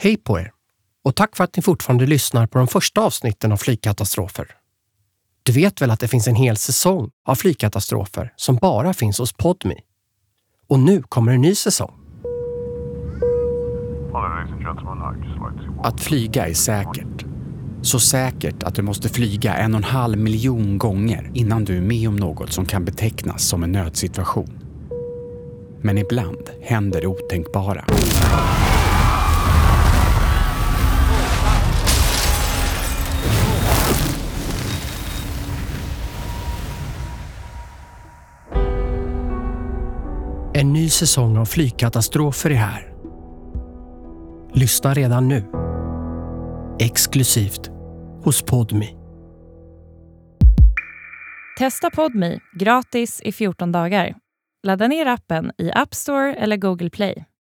Hej på er! Och tack för att ni fortfarande lyssnar på de första avsnitten av flygkatastrofer. Du vet väl att det finns en hel säsong av flygkatastrofer som bara finns hos Podmi? Och nu kommer en ny säsong. Att flyga är säkert. Så säkert att du måste flyga en och en halv miljon gånger innan du är med om något som kan betecknas som en nödsituation. Men ibland händer det otänkbara. En ny säsong av flygkatastrofer är här. Lyssna redan nu. Exklusivt hos Podmi. Testa Podmi gratis i 14 dagar. Ladda ner appen i App Store eller Google Play.